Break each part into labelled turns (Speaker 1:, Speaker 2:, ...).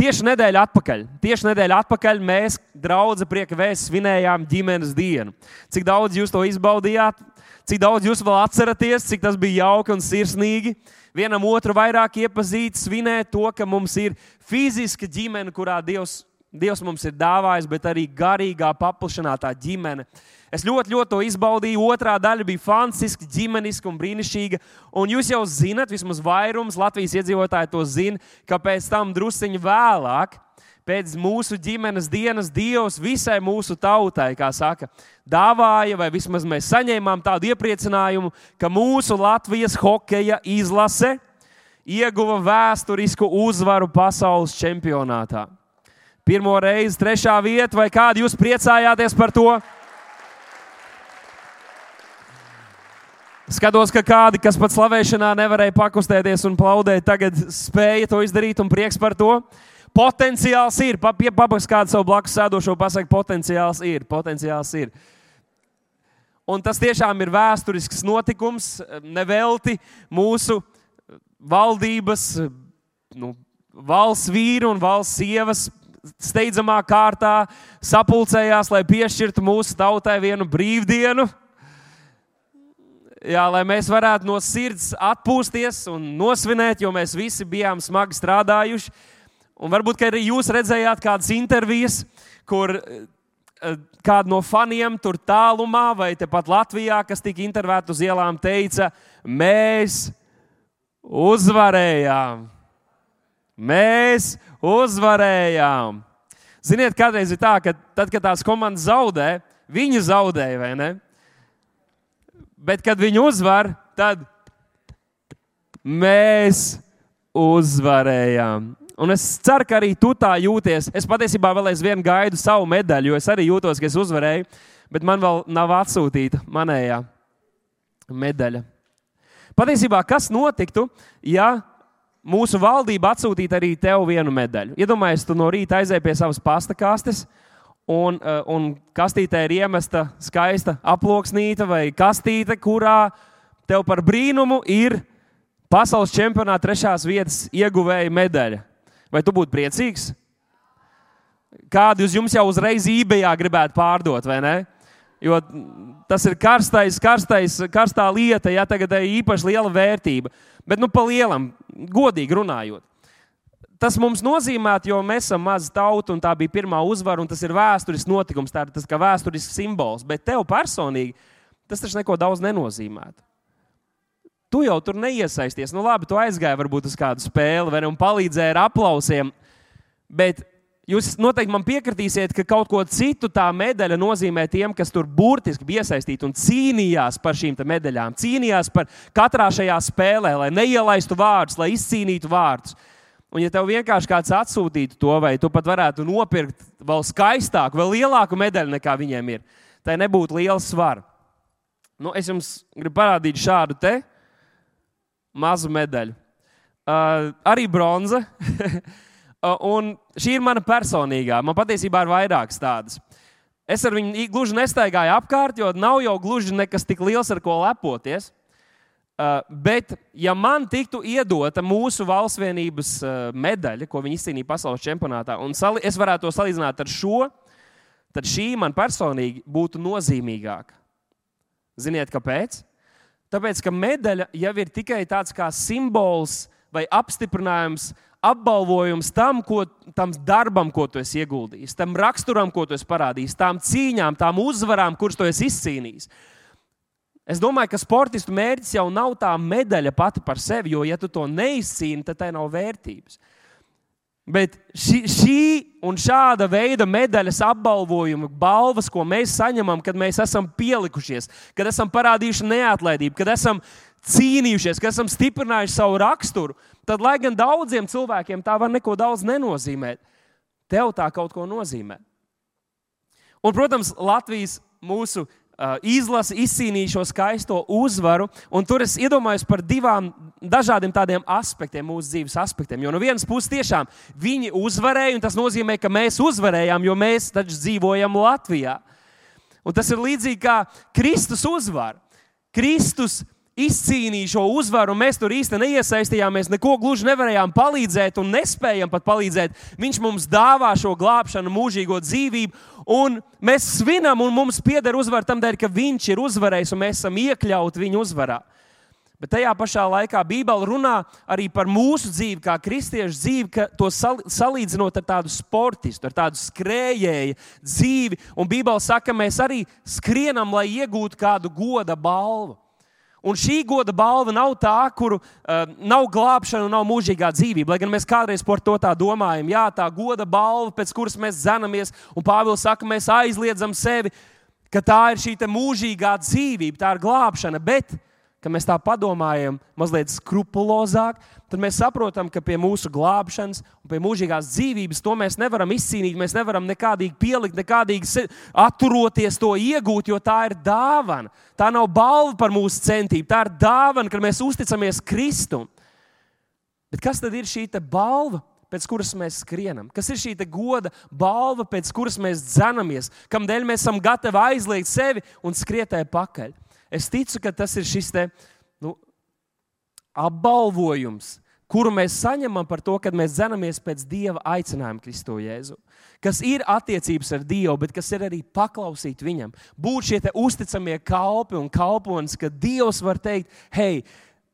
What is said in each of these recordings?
Speaker 1: tieši nedēļa atpakaļ, tieši nedēļa atpakaļ mēs, draugi, prieka vēstures, svinējām ģimenes dienu. Cik daudz jūs to izbaudījāt, cik daudz jūs vēl atceraties, cik tas bija jauki un sirsnīgi. Vienam otru vairāk iepazīt, svinēt to, ka mums ir fiziska ģimene, kurā Dievs, Dievs mums ir dāvājis, bet arī garīgā paplašinātā ģimene. Es ļoti, ļoti to izbaudīju. Otrā daļa bija fantastiska, ģimeniska un brīnišķīga. Un jūs jau zinat, vismaz vairums Latvijas iedzīvotāji to zina, ka pēc tam drusciņi vēlāk, pēc mūsu ģimenes dienas, Dievs visai mūsu tautai, kā saka, dāvāja, vai vismaz mēs saņēmām tādu iepriecinājumu, ka mūsu Latvijas hokeja izlase ieguva vēsturisku uzvaru pasaules čempionātā. Pirmo reizi, trešā vieta, vai kādi jūs priecājāties par to? Skatos, ka kādi, kas pat slavēšanā nevarēja pakustēties un plaudēt, tagad spēja to izdarīt un prieks par to. Potenciāls ir. Papaks kādu savu blakus sēdošo pasakā, potenciāls ir. Potenciāls ir. Un tas tiešām ir vēsturisks notikums. Nevelti mūsu valdības, nu, valsts vīri un valsts sievas steidzamā kārtā sapulcējās, lai piešķirtu mūsu tautai vienu brīvdienu jā, lai mēs varētu no sirds atpūsties un nosvinēt, jo mēs visi bijām smagi strādājuši. Un varbūt arī jūs redzējāt kādas intervijas, kur eh, kāda no faniem tur tālumā vai tepat Latvijā, kas tika intervēta uz ielām, teica, mēs uzvarējām. Mēs uzvarējām. Ziniet, kādreiz ir tā, ka tad, kad tās komandas zaudē, viņi zaudēja, vai ne? Bet, kad viņi uzvar, tad mēs uzvarējām. Un es ceru, ka arī tu tā jūties. Es patiesībā vēl aizvien gaidu savu medaļu, jo es arī jūtos, ka es uzvarēju, bet man vēl nav atsūtīta manējā medaļa. Patiesībā, kas notiktu, ja mūsu valdība atsūtītu arī tev vienu medaļu? Iedomājieties, tu no rīta aizēji pie savas pasta kastes, un, eh, un kastītē ir iemesta skaista aploksnīte vai kastīte, kurā tev par brīnumu ir pasaules čempionāta trešās vietas ieguvēja medaļa. Vai tu būtu priecīgs? Kādu uz jums jau uzreiz eBayā gribētu pārdot, vai ne? Jo tas ir karstais, karstais, karstā lieta, ja tagad ir īpaši liela vērtība. Bet, nu, pa lielam, godīgi runājot, tas mums nozīmē, jo mēs esam maza tauta un tā bija pirmā uzvara, un tas ir vēsturisks notikums, tā ir tas kā vēsturisks simbols. Bet tev personīgi tas taču neko daudz nenozīmētu. Tu jau tur neiesaisties. Nu, labi, tu aizgāji varbūt uz kādu spēli, vai ne, un palīdzēji ar aplausiem. Bet jūs noteikti man piekritīsiet, ka kaut ko citu tā medaļa nozīmē tiem, kas tur burtiski bija iesaistīti un cīnījās par šīm medaļām. Cīnījās par katrā šajā spēlē, lai neielaistu vārdus, lai izcīnītu vārdus. Un, ja tev vienkārši kāds atsūtītu to, vai tu pat varētu nopirkt vēl skaistāku, vēl lielāku medaļu nekā viņiem ir, tai nebūtu liela svara. Nu, es jums gribu parādīt šādu te mazu medaļu. Uh, arī bronza. Uh, un šī ir mana personīgā. Man patiesībā ir vairākas tādas. Es ar viņu gluži nestaigāju apkārt, jo nav jau gluži nekas tik liels, ar ko lepoties. Uh, bet, ja man tiktu iedota mūsu valstsvienības uh, medaļa, ko viņi izcīnīja pasaules čempionātā, un es varētu to salīdzināt ar šo, tad šī man personīgi būtu nozīmīgāka. Ziniet, kāpēc? Tāpēc, ka medaļa jau ir tikai tāds kā simbols vai apstiprinājums, apbalvojums tam, ko, tam darbam, ko tu esi ieguldījis, tam raksturam, ko tu esi parādījis, tām cīņām, tām uzvarām, kuras tu esi izcīnījis. Es domāju, ka sportistu mērķis jau nav tā medaļa pati par sevi, jo, ja tu to neizcīni, tad tai nav vērtības. Bet šī, šī un šāda veida medaļas apbalvojumi, balvas, ko mēs saņemam, kad mēs esam pielikušies, kad esam parādījuši neatlaidību, kad esam cīnījušies, kad esam stiprinājuši savu raksturu, tad, lai gan daudziem cilvēkiem tā var neko daudz nenozīmēt, tev tā kaut ko nozīmē. Un, protams, Latvijas mūsu Uh, izlase, izcīnīja šo skaisto uzvaru. Tur es iedomājos par divām dažādiem tādiem aspektiem, mūsu dzīves aspektiem. Jo no vienas puses, tiešām viņi uzvarēja, un tas nozīmē, ka mēs uzvarējām, jo mēs taču dzīvojam Latvijā. Un tas ir līdzīgi kā Kristus uzvar. Kristus izcīnīja šo uzvaru, un mēs tur īstenībā neiesaistījāmies, neko gluži nevarējām palīdzēt un nespējam pat palīdzēt. Viņš mums dāvā šo glābšanu, mūžīgo dzīvību, un mēs svinam, un mums pieder uzvara tam dēļ, ka viņš ir uzvarējis un mēs esam iekļauti viņa uzvarā. Bet tajā pašā laikā Bībele runā arī par mūsu dzīvi, kā kristiešu dzīvi, ka to salīdzinot ar tādu sportistu, ar tādu skrējēju dzīvi. Un Bībele saka, ka mēs arī skrienam, lai iegūtu kādu goda balvu. Un šī goda balva nav tā, kuru uh, nav glābšana, nav mūžīgā dzīvība. Lai gan mēs kādreiz par to tā domājam, jā, tā goda balva, pēc kuras mēs zenamies, un Pāvils saka, mēs aizliedzam sevi, ka tā ir šī mūžīgā dzīvība, tā ir glābšana. Bet kad mēs tā padomājam mazliet skrupulozāk, tad mēs saprotam, ka pie mūsu glābšanas un pie mūžīgās dzīvības to mēs nevaram izcīnīt. Mēs nevaram nekādīgi pielikt, nekādīgi atturoties to iegūt, jo tā ir dāvana. Tā nav balva par mūsu centību, tā ir dāvana, kad mēs uzticamies Kristum. Bet kas tad ir šī balva? Pēc kuras mēs skrienam, kas ir šī goda balva, pēc kuras mēs dzenamies, kam dēļ mēs esam gatavi aizliegt sevi un skrietēt pakaļ. Es ticu, ka tas ir šis te, nu, apbalvojums, kuru mēs saņemam par to, kad mēs dzenamies pēc Dieva aicinājuma Kristo Jēzu. Kas ir attiecības ar Dievu, bet kas ir arī paklausīt Viņam. Būt šie uzticamie kalpi un kalponis, ka Dievs var teikt, hei,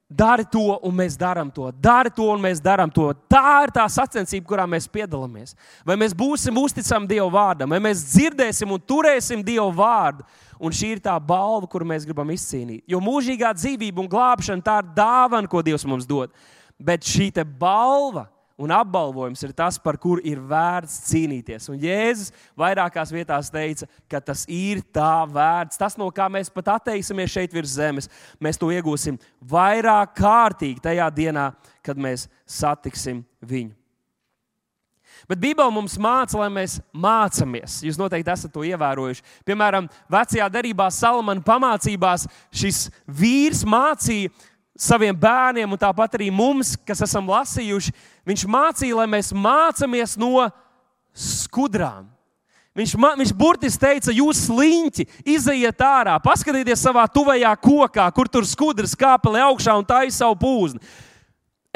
Speaker 1: dari to, un mēs darām to, dari to, un mēs darām to. Tā ir tā sacensība, kurā mēs piedalāmies. Vai mēs būsim uzticami Dieva vārdam, vai mēs dzirdēsim un turēsim Dieva vārdu Un šī ir tā balva, kuru mēs gribam izcīnīt. Jo mūžīgā dzīvība un glābšana tā ir dāvana, ko Dievs mums dod. Bet šī balva un apbalvojums ir tas, par kuru ir vērts cīnīties. Un Jēzus vairākās vietās teica, ka tas ir tā vērts. Tas, no kā mēs pat atteiksimies šeit virs zemes, mēs to iegūsim vairāk kārtīgi tajā dienā, kad mēs satiksim viņu. Bet Bībele mums māca, lai mēs mācāmies. Jūs noteikti esat to ievērojuši. Piemēram, vecajā darbā Salamana pamācībās šis vīrs mācīja saviem bērniem, un tāpat arī mums, kas esam lasījuši, viņš mācīja, lai mēs mācāmies no skudrām. Viņš, viņš burtiski teica, jūs sliņķi, izejiet ārā, paskatieties savā tuvajā kokā, kur tur skudras kāpelē augšā un taisa savu pūzni.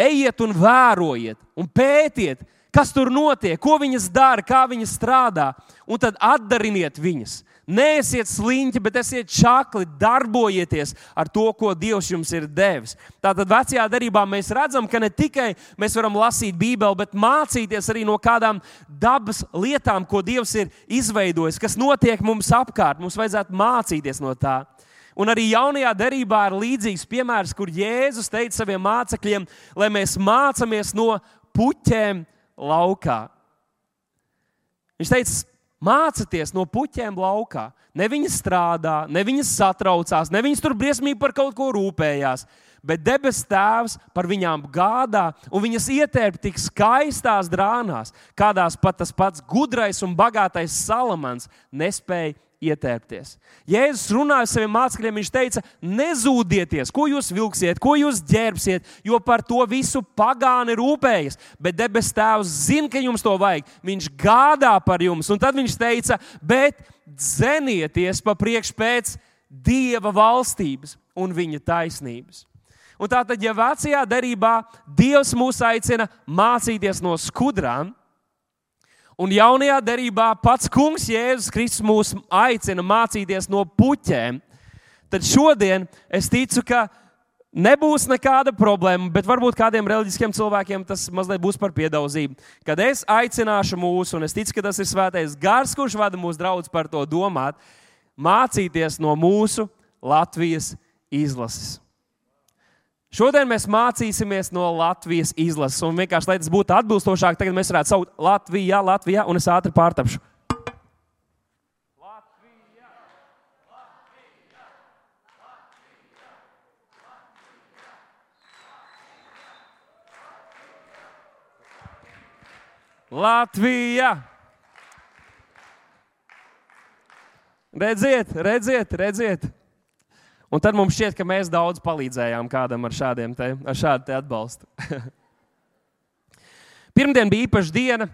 Speaker 1: Ejiet un vērojiet, un pētiet, kas tur notiek, ko viņas dara, kā viņas strādā, un tad atdariniet viņas. Neesiet sliņķi, bet esiet čakli, darbojieties ar to, ko Dievs jums ir devis. Tātad vecajā darbā mēs redzam, ka ne tikai mēs varam lasīt Bībeli, bet mācīties arī no kādām dabas lietām, ko Dievs ir izveidojis, kas notiek mums apkārt. Mums vajadzētu mācīties no tā. Un arī jaunajā darbā ir līdzīgs piemērs, kur Jēzus teica saviem mācekļiem, lai mēs mācāmies no puķiem laukā. Viņš teica, mācieties no puķiem laukā. Ne viņas strādā, ne viņas satraucās, ne viņas tur briesmīgi par kaut ko rūpējās. Bet debesu Tēvs par viņām gādā, un viņas ietērp tik skaistās drānās, kādās pat tas pats gudrais un bagātais Salamans nespēja ietērpties. Jēzus runāja ar saviem mācekļiem, viņš teica, nezūdieties, ko jūs vilksiet, ko jūs ģērbsiet, jo par to visu pagāni rūpējas. Bet debes Tēvs zina, ka jums to vajag. Viņš gādā par jums, un tad viņš teica, bet dzenieties pa priekšu pēc Dieva valstības un viņa taisnības. Un tātad, ja vecajā derībā Dievs mūs aicina mācīties no skudrām, Un jaunajā derībā pats Kungs Jēzus Kristus mūs aicina mācīties no puķēm. Tad šodien es ticu, ka nebūs nekāda problēma, bet varbūt kādiem reliģiskiem cilvēkiem tas mazliet būs par piedauzību. Kad es aicināšu mūsu, un es ticu, ka tas ir svētais gars, kurš vada mūsu draugus par to domāt, mācīties no mūsu Latvijas izlases. Šodien mēs mācīsimies no Latvijas izlases. Un vienkārši, lai tas būtu atbilstošāk, tagad mēs varētu saukt Latvijā, Latvijā, un es ātri pārtapšu. Latvijā, Latvijā, Latvijā. Latvijā. Redziet, redziet, redziet. Un tad mums šķiet, ka mēs daudz palīdzējām kādam ar, te, ar šādu te atbalstu. Pirmdien bija īpaša diena.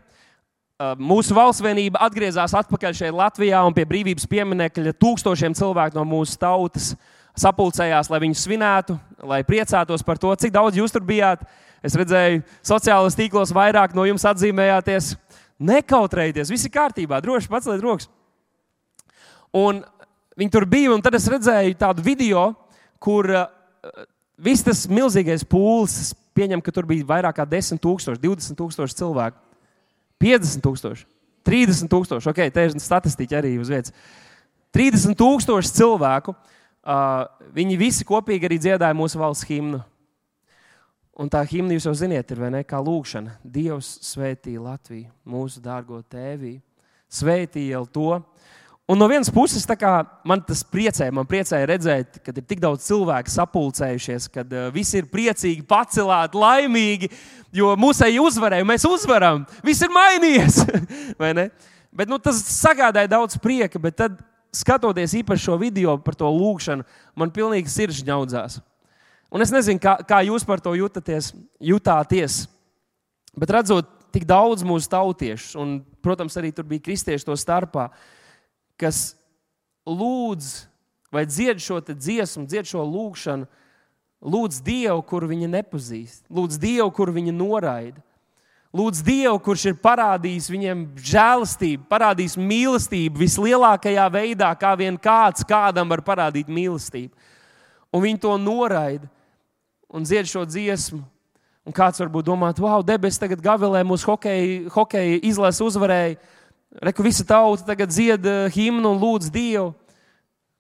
Speaker 1: Mūsu valsts vienība atgriezās atpakaļ šeit Latvijā un pie brīvības pieminiekļa tūkstošiem cilvēku no mūsu tautas sapulcējās, lai viņu svinētu, lai priecātos par to, cik daudz jūs tur bijāt. Es redzēju, sociālajos tīklos vairāk no jums atzīmējāties. Nekautrējieties, viss ir kārtībā, droši paceliet rokas. Un viņi tur bija, un tad es redzēju tādu video, kur uh, viss tas milzīgais pūlis, pieņem, ka tur bija vairāk kā 10, 000, 20 tūkstoši cilvēku, 50 tūkstoši, 30 tūkstoši. Ok, te ir statistika arī uz vietas. 30 tūkstoši cilvēku. Uh, viņi visi kopīgi arī dziedāja mūsu valsts himnu. Un tā himna, jūs jau zināt, ir ne, kā lūkšana. Dievs svētī Latviju, mūsu dārgo tēvī. Svētī jau to. Un no vienas puses, kā, man tas priecē, man priecēja redzēt, ka ir tik daudz cilvēku sapulcējušies, kad uh, visi ir priecīgi, pacelāti, laimīgi, jo mūsēji uzvarēja, mēs uzvaram, viss ir mainījies. bet, nu, tas sagādāja daudz prieka, bet tad, skatoties īpaši šo video par to lūkšanu, man pilnīgi sirds ņaudzās. Un es nezinu, kā, kā jūs par to jūtaties, jutāties. Bet redzot tik daudz mūsu tautiešus, un, protams, arī tur bija kristieši to starpā, kas lūdz vai dzied šo dziesmu, dzied šo lūgšanu, lūdz Dievu, kuru viņi nepazīst, lūdz Dievu, kuru viņi noraida. Lūdz Dievu, kurš ir parādījis viņiem žēlastību, parādījis mīlestību vislielākajā veidā, kā vien kāds kādam var parādīt mīlestību. Un viņi to noraida un dzied šo dziesmu. Un kāds varbūt domā, wow, debesis tagad gavilē mūsu hokeja, hokeja izlases uzvarēja. Reku visa tauta tagad dzied eh, himnu un lūdz Dievu.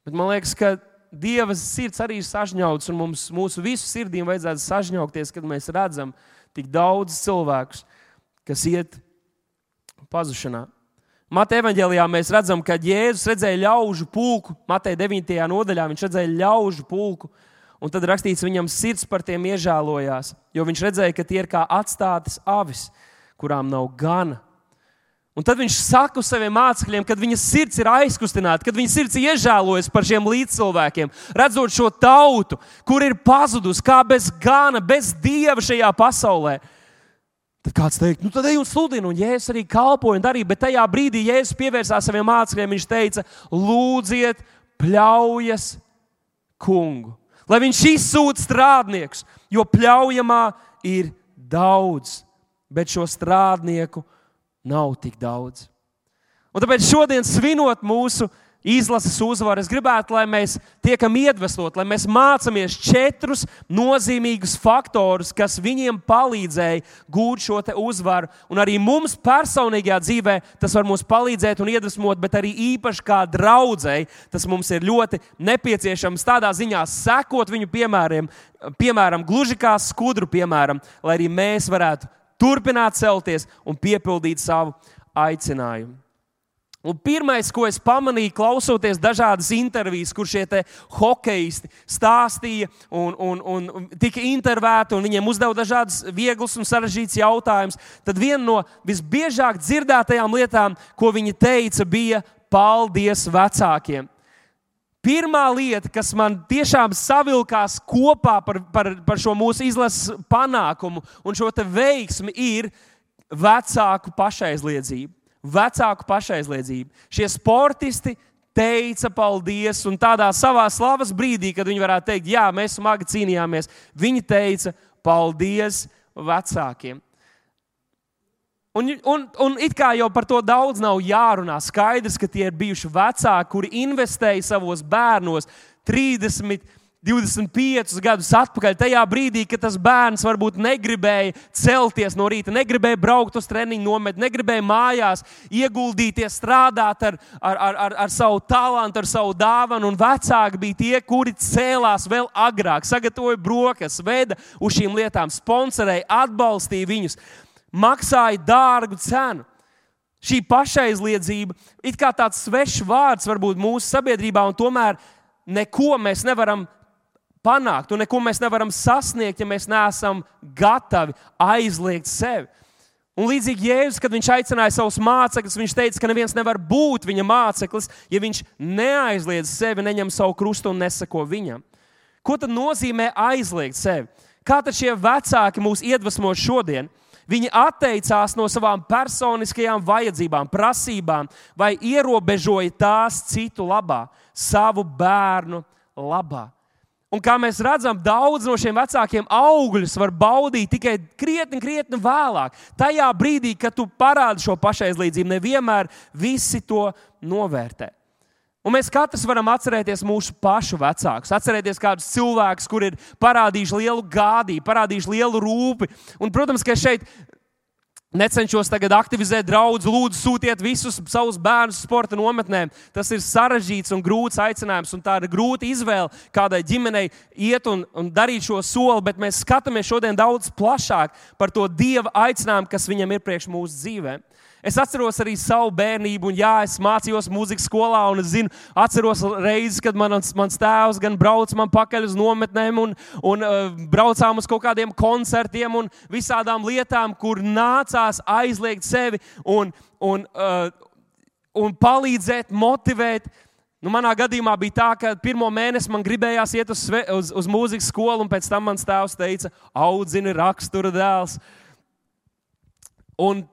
Speaker 1: Bet man liekas, ka Dieva sirds arī ir sažņauts, un mums, mūsu visu sirdīm vajadzētu sažņaukties, kad mēs redzam tik daudz cilvēkus, kas iet pazušanā. Mateja evanģēlijā mēs redzam, ka Jēzus redzēja ļaužu pulku. Mateja 9. nodaļā viņš redzēja ļaužu pulku. Un tad rakstīts, viņam sirds par tiem iežēlojās, jo viņš redzēja, ka tie ir kā atstātas avis, kurām nav gana. Un tad viņš saka saviem mācekļiem, kad viņa sirds ir aizkustināta, kad viņa sirds iežēlojas par šiem līdzcilvēkiem, redzot šo tautu, kur ir pazudusi kā bez gana, bez dieva šajā pasaulē. Tad kāds teikt, nu tad ej un sludini, un Jēzus arī kalpoja un darīja, bet tajā brīdī Jēzus pievērsās saviem mācekļiem. Viņš teica, lūdziet, pļaujas kungu lai viņš izsūta strādniekus, jo pļaujamā ir daudz, bet šo strādnieku nav tik daudz. Un tāpēc šodien, svinot mūsu izlases uzvaru. Es gribētu, lai mēs tiekam iedvesmot, lai mēs mācāmies četrus nozīmīgus faktorus, kas viņiem palīdzēja gūt šo uzvaru. Un arī mums personīgajā dzīvē tas var mums palīdzēt un iedvesmot, bet arī īpaši kā draudzēji tas mums ir ļoti nepieciešams tādā ziņā sekot viņu piemēriem, piemēram, gluži kā skudru piemēram, lai arī mēs varētu turpināt celties un piepildīt savu aicinājumu. Un pirmais, ko es pamanīju, klausoties dažādas intervijas, kur šie hokeisti stāstīja un, un, un tika intervēti, un viņiem uzdeva dažādas vieglas un sarežģītas jautājumus, tad viena no visbiežāk dzirdētajām lietām, ko viņi teica, bija paldies vecākiem. Pirmā lieta, kas man tiešām savilkās kopā par, par, par šo mūsu izlases panākumu un šo veiksmi, ir vecāku pašaizliedzība vecāku pašaizliedzību. Šie sportisti teica paldies, un tādā savā slavas brīdī, kad viņi varētu teikt, jā, mēs smagi cīnījāmies, viņi teica paldies vecākiem. Un, un, un it kā jau par to daudz nav jārunā. Skaidrs, ka tie ir bijuši vecāki, kuri investēja savos bērnos 30, 25 gadus atpakaļ, tajā brīdī, kad tas bērns varbūt negribēja celties no rīta, negribēja braukt uz treniņu nometni, negribēja mājās ieguldīties, strādāt ar, ar, ar, ar, ar savu talantu, ar savu dāvanu. Un vecāki bija tie, kuri cēlās vēl agrāk, sagatavoja brokas, veda uz šīm lietām, sponsorēja, atbalstīja viņus, maksāja dārgu cenu šī pašaizliedzība ir kā tāds svešs vārds varbūt mūsu sabiedrībā, un tomēr neko mēs nevaram panākt, un neko mēs nevaram sasniegt, ja mēs neesam gatavi aizliegt sevi. Un līdzīgi Jēzus, kad viņš aicināja savus mācekļus, viņš teica, ka neviens nevar būt viņa māceklis, ja viņš neaizliedz sevi, neņem savu krustu un nesako viņam. Ko tad nozīmē aizliegt sevi? Kā tad šie vecāki mūs iedvesmo šodien? Viņi atteicās no savām personiskajām vajadzībām, prasībām, vai ierobežoja tās citu labā, savu bērnu labā. Un kā mēs redzam, daudz no šiem vecākiem augļus var baudīt tikai krietni, krietni vēlāk. Tajā brīdī, kad tu parādi šo pašaizlīdzību, nevienmēr visi to novērtē. Un mēs katrs varam atcerēties mūsu pašu vecākus, atcerēties kādus cilvēkus, kuriem ir parādījuši lielu gādību, parādījuši lielu rūpi. Un, protams, ka šeit Necenšos tagad aktivizēt draugus, lūdzu, sūtiet visus savus bērnus sporta nometnēm. Tas ir sarežģīts un grūts aicinājums, un tā ir grūta izvēle kādai ģimenei iet un, un darīt šo soli, bet mēs skatāmies šodien daudz plašāk par to dieva aicinājumu, kas viņam ir priekš mūsu dzīvēm. Es atceros arī savu bērnību, un jā, es mācījos mūzikas skolā, un es zinu, atceros reizes, kad mans, mans tēvs gan brauca man pakaļ uz nometnēm, un, un uh, braucām uz kaut kādiem koncertiem un visādām lietām, kur nācās aizliegt sevi un, un, uh, un palīdzēt, motivēt. Nu, manā gadījumā bija tā, ka pirmo mēnesi man gribējās iet uz, uz, uz mūzikas skolu, un pēc tam mans tēvs teica, audzini rakstura dēls. Un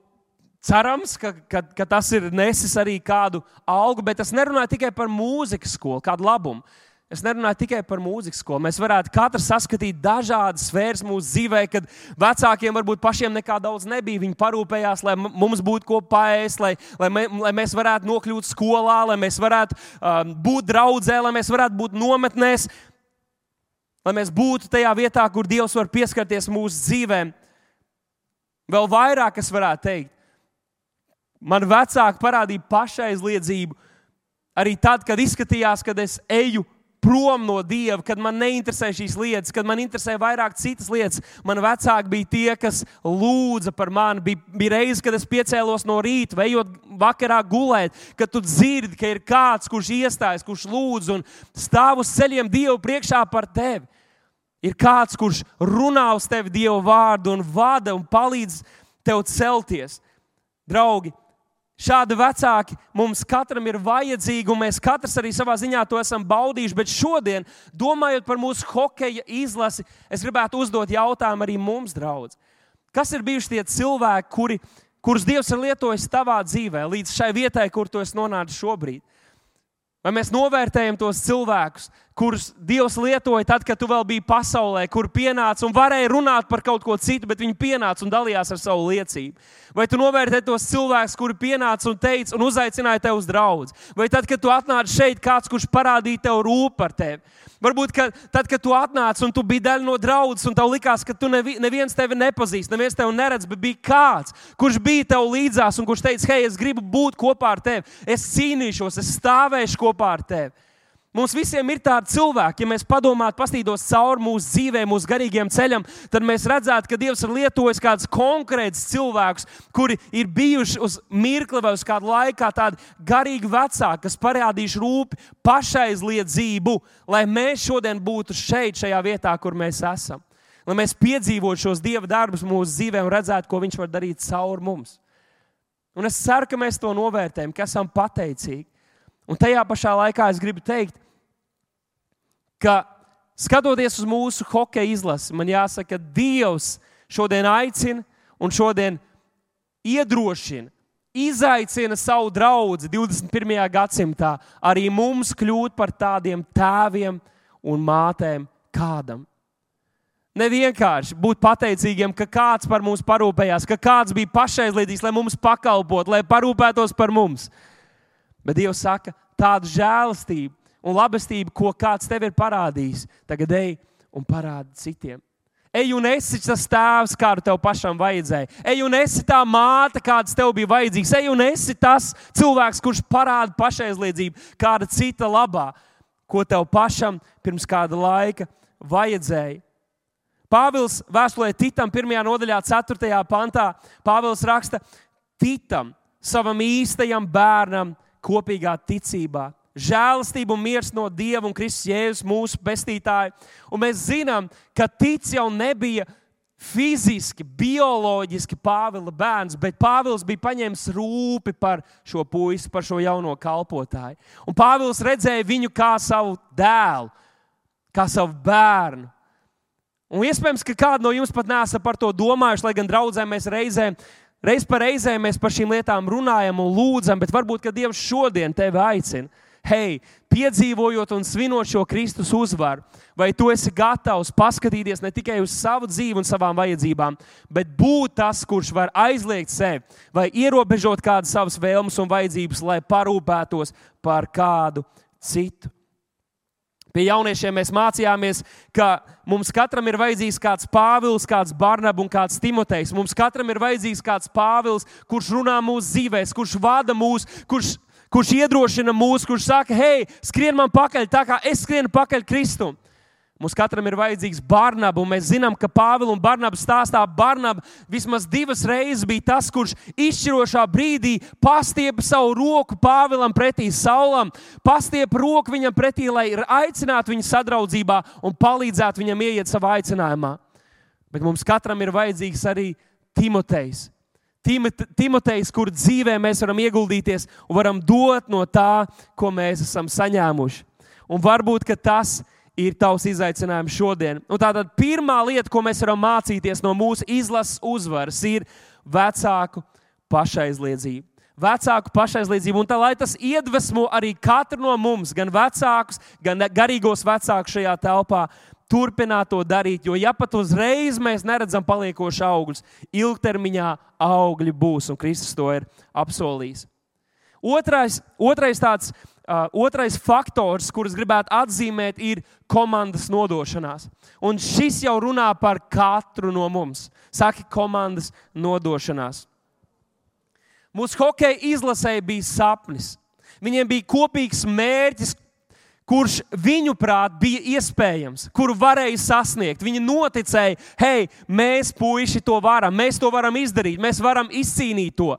Speaker 1: Cerams, ka, ka, ka tas ir nesis arī kādu algu, bet es nerunāju tikai par mūzikas skolu, kādu labumu. Es nerunāju tikai par mūzikas skolu. Mēs varētu katrs saskatīt dažādas sfēras mūsu dzīvē, kad vecākiem varbūt pašiem nekā daudz nebija. Viņi parūpējās, lai mums būtu ko paēst, lai, lai, mē, lai mēs varētu nokļūt skolā, lai mēs varētu um, būt draudzē, lai mēs varētu būt nometnēs, lai mēs būtu tajā vietā, kur Dievs var pieskarties mūsu dzīvēm. Vēl vairāk es varētu teikt, Man vecāki parādīja pašaizliedzību arī tad, kad izskatījās, kad es eju prom no Dieva, kad man neinteresē šīs lietas, kad man interesē vairāk citas lietas. Man vecāki bija tie, kas lūdza par mani. Bija, bija reizes, kad es piecēlos no rīta, vai ejot vakarā gulēt, kad tu dzirdi, ka ir kāds, kurš iestājas, kurš lūdz un stāv uz ceļiem Dievu priekšā par tevi. Ir kāds, kurš runā uz tevi Dieva vārdu un vada un palīdz tev celties. Draugi, Šādi vecāki mums katram ir vajadzīgi, un mēs katrs arī savā ziņā to esam baudījuši. Bet šodien, domājot par mūsu hokeja izlasi, es gribētu uzdot jautājumu arī mums, draugs. Kas ir bijuši tie cilvēki, kuri, kurus Dievs ir lietojis tavā dzīvē, līdz šai vietai, kur tu esi nonācis šobrīd? Vai mēs novērtējam tos cilvēkus, kurus Dievs lietoja tad, kad tu vēl biji pasaulē, kur pienāca un varēja runāt par kaut ko citu, bet viņi pienāca un dalījās ar savu liecību? Vai tu novērtē tos cilvēkus, kuri pienāca un teica un uzaicināja tevi uz draugu? Vai tad, kad tu atnāci šeit, kāds, kurš parādīja tev rūp par tevi? Varbūt, ka tad, kad tu atnāci un tu biji daļa no draudzes, un tev likās, ka tu nevi, neviens tevi nepazīst, neviens tevi neredz, bet bija kāds, kurš bija tev līdzās un kurš teica, hei, es gribu būt kopā ar tevi, es cīnīšos, es stāvēšu kopā ar tevi. Mums visiem ir tādi cilvēki, ja mēs padomātu, pastītos cauri mūsu dzīvēm, mūsu garīgiem ceļam, tad mēs redzētu, ka Dievs ir lietojis kādus konkrētus cilvēkus, kuri ir bijuši uz mirkli vai uz kādu laiku, tādi garīgi vecāki, kas parādījuši rūpi pašaizliedzību, lai mēs šodien būtu šeit, šajā vietā, kur mēs esam. Lai mēs piedzīvotu šos Dieva darbus mūsu dzīvē un redzētu, ko Viņš var darīt caur mums. Un es ceru, ka mēs to novērtējam, ka esam pateicīgi. Un tajā pašā laikā es gribu teikt, ka skatoties uz mūsu hokeja izlasi, man jāsaka, ka Dievs šodien aicina un šodien iedrošina, izaicina savu draugu 21. gadsimtā arī mums kļūt par tādiem tēviem un mātēm kādam. Ne vienkārši būt pateicīgiem, ka kāds par mums parūpējās, ka kāds bija pašaizliedzīgs, lai mums pakalpotu, lai parūpētos par mums. Bet Dievs saka, tādu žēlastību, un labestību, ko kāds tev ir parādījis, tagad ej un parādi citiem. Ej un esi tas tēvs, kādu tev pašam vajadzēja. Ej un esi tā māte, kāds tev bija vajadzīgs. Ej un esi tas cilvēks, kurš parāda pašaizliedzību, kāda cita labā, ko tev pašam pirms kāda laika vajadzēja. Pāvils vēstulē Titam, 1. nodaļā, 4. pantā, Pāvils raksta, Titam, savam īstajam bērnam, kopīgā ticībā žēlastība un miers no Dieva un Kristus Jēzus, mūsu pestītāja. Un mēs zinām, ka tic jau nebija fiziski, bioloģiski Pāvila bērns, bet Pāvils bija paņēmis rūpi par šo puisi, par šo jauno kalpotāju. Un Pāvils redzēja viņu kā savu dēlu, kā savu bērnu. Un iespējams, ka kādi no jums pat nesat par to domājuši, lai gan draudzē mēs reizēm, reiz pa reizē mēs par šīm lietām runājam un lūdzam, bet varbūt, Dievs šodien tevi aicina hei, piedzīvojot un svinot šo Kristus uzvaru, vai tu esi gatavs paskatīties ne tikai uz savu dzīvi un savām vajadzībām, bet būt tas, kurš var aizliegt sevi vai ierobežot kādas savas vēlmes un vajadzības, lai parūpētos par kādu citu. Pie jauniešiem mēs mācījāmies, ka mums katram ir vajadzīgs kāds Pāvils, kāds Barnabas un kāds Timotejs. Mums katram ir vajadzīgs kāds Pāvils, kurš runā mūsu dzīvēm, kurš vada mūs, kurš, kurš iedrošina mūs, kurš saka, hei, skrien man pakaļ, tā kā es skrienu pakaļ Kristum. Mums katram ir vajadzīgs Barnabas, un mēs zinām, ka Pāvils un Barnabas stāstā Barnabas vismaz divas reizes bija tas, kurš izšķirošā brīdī pastiepa savu roku Pāvilam pretī Saulam, pastiepa roku viņam pretī, lai aicinātu viņu sadraudzībā un palīdzētu viņam ieiet savā aicinājumā. Bet mums katram ir vajadzīgs arī Timotejs. Timotejs, kur dzīvē mēs varam ieguldīties un varam dot no tā, ko mēs esam saņēmuši. Un varbūt tas ir tavs izaicinājums šodien. Un tātad pirmā lieta, ko mēs varam mācīties no mūsu izlases uzvaras, ir vecāku pašaizliedzība. Vecāku pašaizliedzību, un tā, lai tas iedvesmo arī katru no mums, gan vecākus, gan garīgos vecākus šajā telpā, turpināt to darīt. Jo, ja pat uzreiz mēs neredzam paliekošu augļus, ilgtermiņā augļi būs, un Kristus to ir apsolījis. Otrais, otrais tāds Uh, otrais faktors, kurus gribētu atzīmēt, ir komandas nodošanās. Un šis jau runā par katru no mums. Saka, komandas nodošanās. Mūsu hokeja izlasēji bija sapnis. Viņiem bija kopīgs mērķis, kurš viņuprāt bija iespējams, kuru varēja sasniegt. Viņi noticēja, hei, mēs puiši to varam, mēs to varam izdarīt, mēs varam izcīnīt to.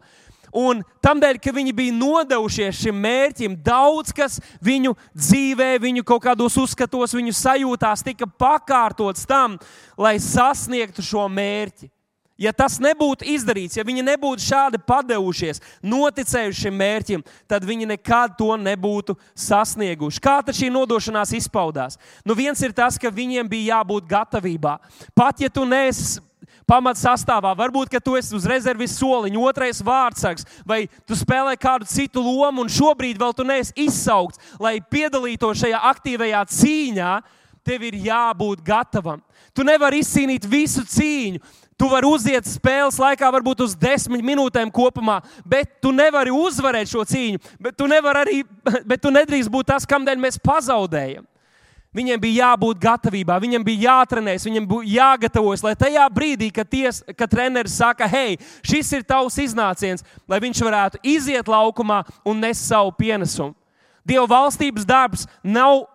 Speaker 1: Un tādēļ, ka viņi bija nodevušies šim mērķim, daudz kas viņu dzīvē, viņu kaut kādos uzskatos, viņu sajūtās tika pakārtots tam, lai sasniegtu šo mērķi. Ja tas nebūtu izdarīts, ja viņi nebūtu šādi padevušies, noticējuši šim mērķim, tad viņi nekad to nebūtu sasnieguši. Kā tad šī nodošanās izpaudās? Nu, viens ir tas, ka viņiem bija jābūt gatavībā. Pat ja tu neesi pamatsastāvā. Varbūt, ka tu esi uz rezerves soliņa, otrais vārdsargs, vai tu spēlē kādu citu lomu, un šobrīd vēl tu neesi izsaukts, lai piedalītos šajā aktīvajā cīņā. Tev ir jābūt gatavam. Tu nevari izcīnīt visu cīņu. Tu vari uziet spēles laikā, varbūt uz desmit minūtēm kopumā, bet tu nevari uzvarēt šo cīņu. Bet tu, arī, bet tu nedrīkst būt tas, kamdēļ mēs pazaudējam. Viņiem bija jābūt gatavībā, viņiem bija jātrenēs, viņiem bija jāgatavojas, lai tajā brīdī, kad, ties, kad treneris saka, hei, šis ir tavs iznāciens, lai viņš varētu iziet laukumā un nest savu pienesumu. Dieva valstības darbs nav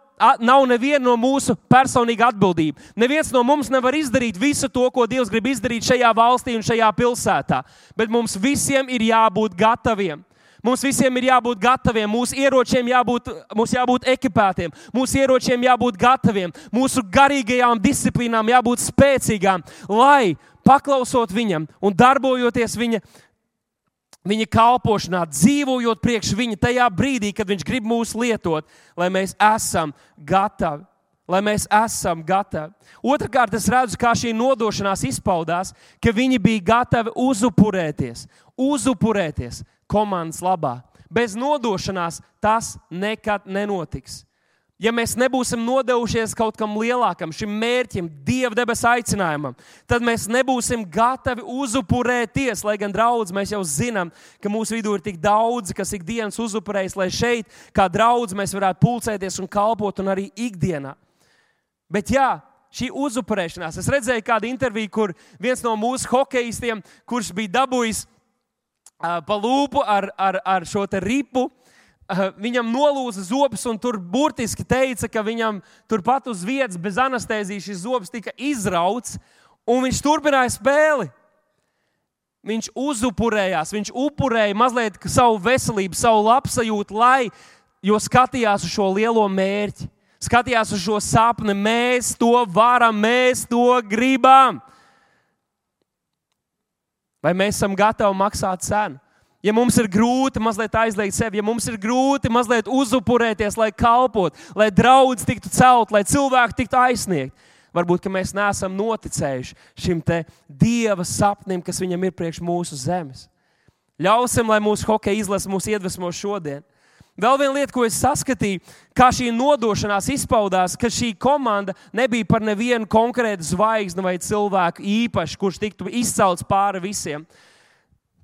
Speaker 1: nav neviena no mūsu personīga atbildība. Neviens no mums nevar izdarīt visu to, ko Dievs grib izdarīt šajā valstī un šajā pilsētā. Bet mums visiem ir jābūt gataviem. Mums visiem ir jābūt gataviem, mūsu ieročiem jābūt, mums jābūt ekipētiem, mūsu ieročiem jābūt gataviem, mūsu garīgajām disciplīnām jābūt spēcīgām, lai paklausot viņam un darbojoties viņa, viņa kalpošanā, dzīvojot priekš viņa tajā brīdī, kad viņš grib mūs lietot, lai mēs esam gatavi. Lai mēs esam gatavi. Otrakārt, es redzu, kā šī nodošanās izpaudās, ka viņi bija gatavi uzupurēties, uzupurēties komandas labā. Bez nodošanās tas nekad nenotiks. Ja mēs nebūsim nodevušies kaut kam lielākam, šim mērķim, Dieva debesu aicinājumam, tad mēs nebūsim gatavi uzupurēties. Lai gan draudz mēs jau zinām, ka mūsu vidū ir tik daudz, kas ikdienas uzupurējas, lai šeit, kā draudz, mēs varētu pulcēties un kalpot, un arī ikdienā. Bet jā, šī uzupurēšanās. Es redzēju kādu interviju, kur viens no mūsu hokeistiem, kurš bija dabūjis pa lūpu ar, ar, ar šo ripu. Viņam nolūza zobus, un tur burtiski teica, ka viņam turpat uz vietas bez anestezijas šis zobs tika izrauts, un viņš turpināja spēli. Viņš uzupurējās, viņš upurēja mazliet savu veselību, savu labsajūtu, lai, jo skatījās uz šo lielo mērķi, skatījās uz šo sapni. Mēs to varam, mēs to gribam. Vai mēs esam gatavi maksāt cenu? Ja mums ir grūti mazliet aizliegt sevi, ja mums ir grūti mazliet uzupurēties, lai kalpotu, lai draudz tiktu celt, lai cilvēki tiktu aizsniegti, varbūt mēs neesam noticējuši šim dieva sapnim, kas viņam ir priekš mūsu zemes. Ļausim, lai mūsu hokeja izlase mūs iedvesmo šodien. Vēl viena lieta, ko es saskatīju, kā šī nodošanās izpaudās, ka šī komanda nebija par nevienu konkrētu zvaigzni vai cilvēku īpašu, kurš tiktu izcelts pāri visiem.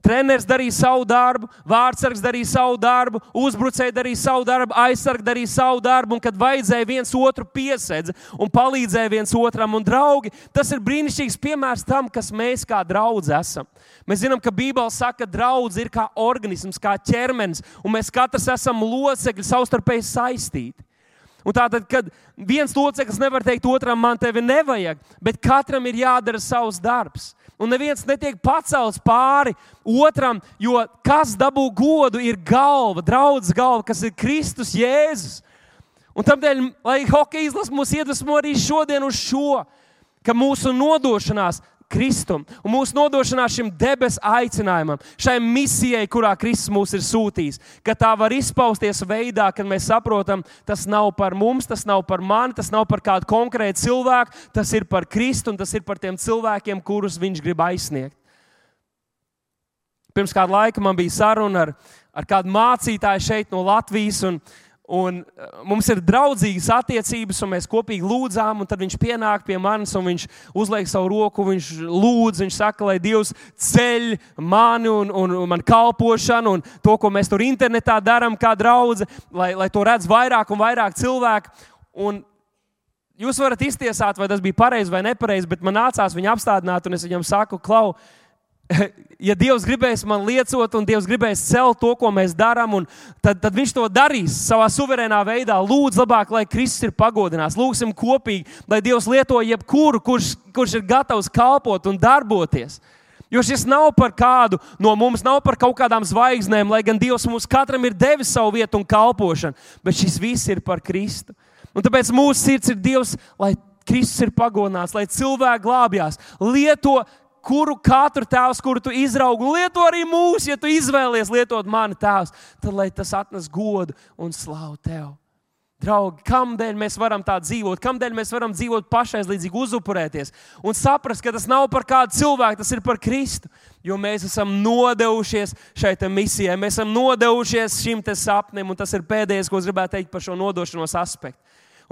Speaker 1: Treneris darīja savu darbu, vārdsargs darīja savu darbu, uzbrucēji darīja savu darbu, aizsargi darīja savu darbu, un kad vajadzēja viens otru piesedz un palīdzēja viens otram. Un, draugi, tas ir brīnišķīgs piemērs tam, kas mēs kā draugi esam. Mēs zinām, ka Bībele saka, ka draugs ir kā organisms, kā ķermenis, un mēs katrs esam locekļi savstarpēji saistīti. Un tātad, kad viens loceklis nevar teikt otram, man tevi nevajag, bet katram ir jādara savs darbs un neviens netiek pacelts pāri otram, jo kas dabū godu, ir galva, draudzes galva, kas ir Kristus Jēzus. Un tādēļ, lai hokeja izlase mūs iedvesmo arī šodien uz šo, ka mūsu nodošanās Kristum un mūsu nodošanā šim debesu aicinājumam, šai misijai, kurā Kristus mūs ir sūtījis, ka tā var izpausties veidā, kad mēs saprotam, tas nav par mums, tas nav par mani, tas nav par kādu konkrētu cilvēku, tas ir par Kristu un tas ir par tiem cilvēkiem, kurus viņš grib aizsniegt. Pirms kāda laika man bija saruna ar, ar kādu mācītāju šeit no Latvijas. Un, Un uh, mums ir draudzīgas attiecības, un mēs kopīgi lūdzām, tad viņš pienāk pie manis, un viņš uzliek savu roku, viņš lūdz, viņš saka, lai Dievs ceļ mani un, un, un man kalpošanu, un to, ko mēs tur internetā darām, kā draugi, lai, lai to redz vairāk un vairāk cilvēku. Un jūs varat iztiesāt, vai tas bija pareizi vai nepareizi, bet man nācās viņu apstādināt, un es viņam saku, Klau, ja Dievs gribēs man liecot, un Dievs gribēs celt to, ko mēs darām, tad, tad Viņš to darīs savā suverēnā veidā. Lūdzu, labāk, lai Kristus ir pagodināts. Lūgsim kopīgi, lai Dievs lieto jebkuru, kurš, kurš ir gatavs kalpot un darboties. Jo šis nav par kādu no mums, nav par kaut kādām zvaigznēm, lai gan Dievs mums katram ir devis savu vietu un kalpošanu, bet šis viss ir par Kristu. Un tāpēc mūsu sirds ir Dievs, lai Kristus ir pagodināts, lai cilvēki glābjās. Lieto kuru katru tēvs, kuru tu izraugi, lieto arī mūsu, ja tu izvēlies lietot mani tēvs, tad lai tas atnes godu un slavu tev. Draugi, kādēļ mēs varam tā dzīvot, kādēļ mēs varam dzīvot pašaizlīdzīgi, uzupurēties un saprast, ka tas nav par kādu cilvēku, tas ir par Kristu. Jo mēs esam nodevušies šai misijai, mēs esam nodevušies šim sapnim, un tas ir pēdējais, ko es gribētu teikt par šo nodošanos aspektu.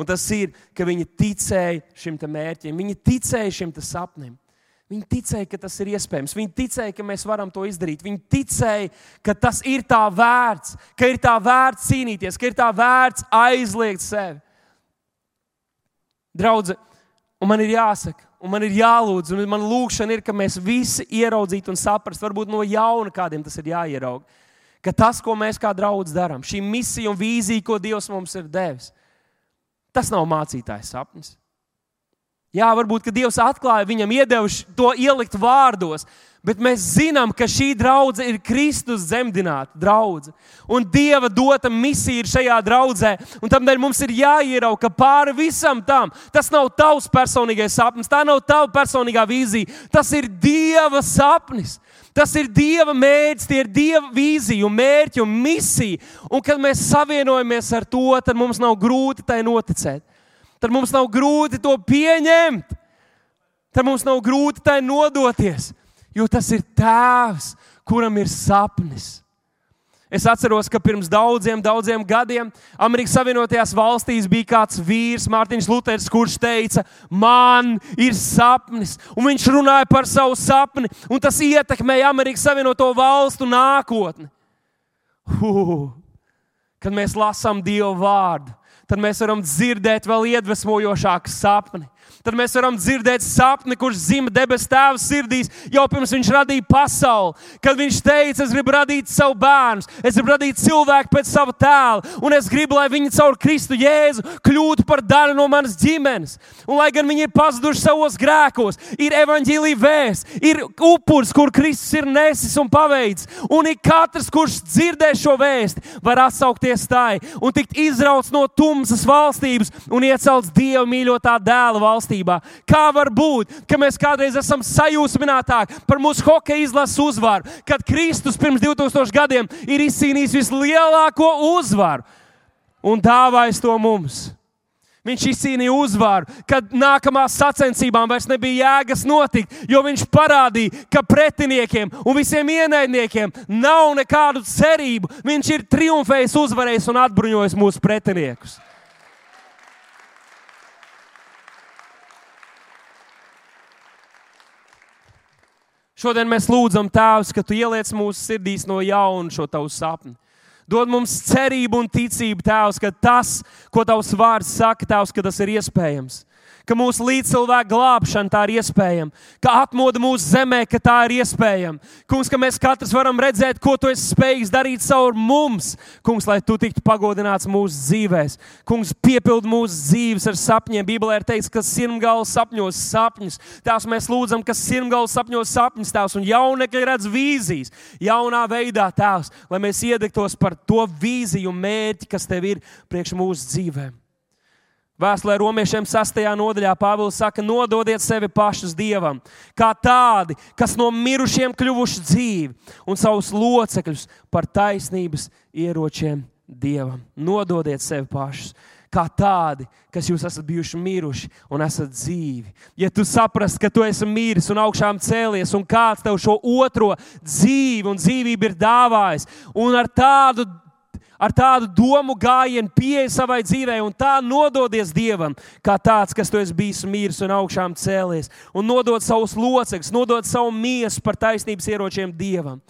Speaker 1: Un tas ir, ka viņi ticēja šim mērķim, viņi ticēja šim sapnim. Viņi ticēja, ka tas ir iespējams. Viņi ticēja, ka mēs varam to izdarīt. Viņi ticēja, ka tas ir tā vērts, ka ir tā vērts cīnīties, ka ir tā vērts aizliegt sevi. Draudzē, un man ir jāsaka, un man ir jālūdz, un man lūkšana ir, ka mēs visi ieraudzītu un saprastu, varbūt no jauna kādiem tas ir jāierauga. Ka tas, ko mēs kā draugi darām, šī misija un vīzija, ko Dievs mums ir devis, tas nav mācītājs sapnis. Jā, varbūt Dievs atklāja viņam, iedevis to ielikt vārdos, bet mēs zinām, ka šī draudzene ir Kristus zemdināta draudzene. Un Dieva dota misija ir šajā draudzē. Un tādēļ mums ir jāierauga, ka pāri visam tam tas nav tavs personīgais sapnis, tā nav tava personīgā vīzija. Tas ir Dieva sapnis. Tas ir Dieva mērķis, tie ir Dieva vīzija, mērķi un misija. Un kad mēs savienojamies ar to, tad mums nav grūti tai noticēt tad mums nav grūti to pieņemt. Tad mums nav grūti tai nodoties, jo tas ir tēvs, kuram ir sapnis. Es atceros, ka pirms daudziem, daudziem gadiem Amerikas Savienotajās valstīs bija kāds vīrs, Mārtiņš Luters, kurš teica, man ir sapnis. Un viņš runāja par savu sapni, un tas ietekmēja Amerikas Savienoto valstu nākotni. Uh, kad mēs lasām Dieva vārdu, tad mēs varam dzirdēt vēl iedvesmojošāku sapni tad mēs varam dzirdēt sapni, kurš zima debesu tēva sirdīs jau pirms viņš radīja pasauli. Kad viņš teica, es gribu radīt savu bērnu, es gribu radīt cilvēku pēc sava tēla, un es gribu, lai viņi caur Kristu Jēzu kļūtu par daļu no manas ģimenes. Un lai gan viņi ir pazuduši savos grēkos, ir evaņģīlīja vēsts, ir upuris, kur Kristus ir nesis un paveicis. Un ik katrs, kurš dzirdē šo vēstu, var atsaukties tai un tikt izrauts no tumsas valstības un iecelts Dieva mīļotā dēla valstī valstībā. Kā var būt, ka mēs kādreiz esam sajūsminātāki par mūsu hokeja izlases uzvaru, kad Kristus pirms 2000 gadiem ir izcīnījis vislielāko uzvaru un dāvājis to mums? Viņš izcīnīja uzvaru, kad nākamās sacensībām vairs nebija jēgas notikt, jo viņš parādīja, ka pretiniekiem un visiem ienaidniekiem nav nekādu cerību. Viņš ir triumfējis, uzvarējis un atbruņojis mūsu pretiniekus. Šodien mēs lūdzam, Tēvs, ka Tu ieliec mūsu sirdīs no jauna šo Tavu sapni. Dod mums cerību un ticību, Tēvs, ka tas, ko Tavs vārds saka, Tēvs, ka tas ir iespējams ka mūsu līdzcilvēku glābšana tā ir iespējama, ka atmoda mūsu zemē, ka tā ir iespējama. Kungs, ka mēs katrs varam redzēt, ko tu esi spējīgs darīt caur mums. Kungs, lai tu tiktu pagodināts mūsu dzīvēs. Kungs, piepild mūsu dzīves ar sapņiem. Bībelē ir teikts, ka sirmgals sapņos sapņus. Tās mēs lūdzam, ka sirmgals sapņos sapņus tās un jaunekļi redz vīzijas. Jaunā veidā tās, lai mēs iedegtos par to vīziju un mērķi, kas tev ir priekš mūsu dzīvēm. Vēstulē romiešiem 6. nodaļā Pāvils saka, nododiet sevi pašus dievam, kā tādi, kas no mirušiem kļuvuši dzīvi, un savus locekļus par taisnības ieročiem dievam. Nododiet sevi pašus. Kā tādi, kas jūs esat bijuši miruši un esat dzīvi. Ja tu saprastu, ka tu esi miris un augšām cēlies, un kāds tev šo otro dzīvi un dzīvību ir dāvājis, un ar tādu ar tādu domu gājienu, pieeja savai dzīvei un tā nododies Dievam, kā tāds, kas tu esi bijis miris un augšām cēlies, un nodod savus locekļus, nodod savu miesu par taisnības ieročiem Dievam.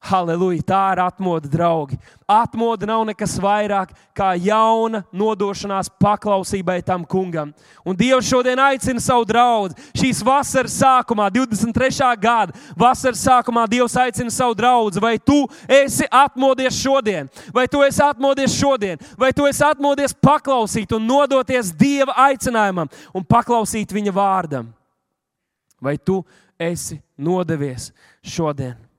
Speaker 1: Halleluja! Tā ir atmoda, draugi. Atmoda nav nekas vairāk kā jauna nodošanās paklausībai tam kungam. Un Dievs šodien aicina savu draugu. Šīs vasaras sākumā, 23. gada vasaras sākumā, Dievs aicina savu draugu. Vai tu esi atmodies šodien, vai tu esi atmodies šodien, vai tu esi atmodies paklausīt un nodoties Dieva aicinājumam un paklausīt viņa vārdam? Vai tu esi nodevies šodien?